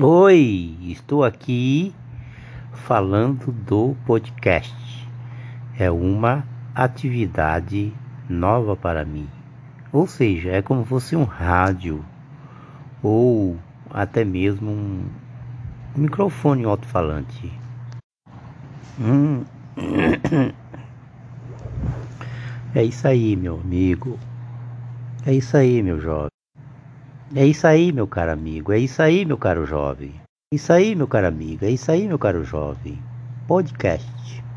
Oi, estou aqui falando do podcast. É uma atividade nova para mim. Ou seja, é como se fosse um rádio ou até mesmo um microfone alto-falante. Hum. É isso aí, meu amigo. É isso aí, meu jovem. É isso aí, meu caro amigo. É isso aí, meu caro jovem. É isso aí, meu caro amigo. É isso aí, meu caro jovem. Podcast.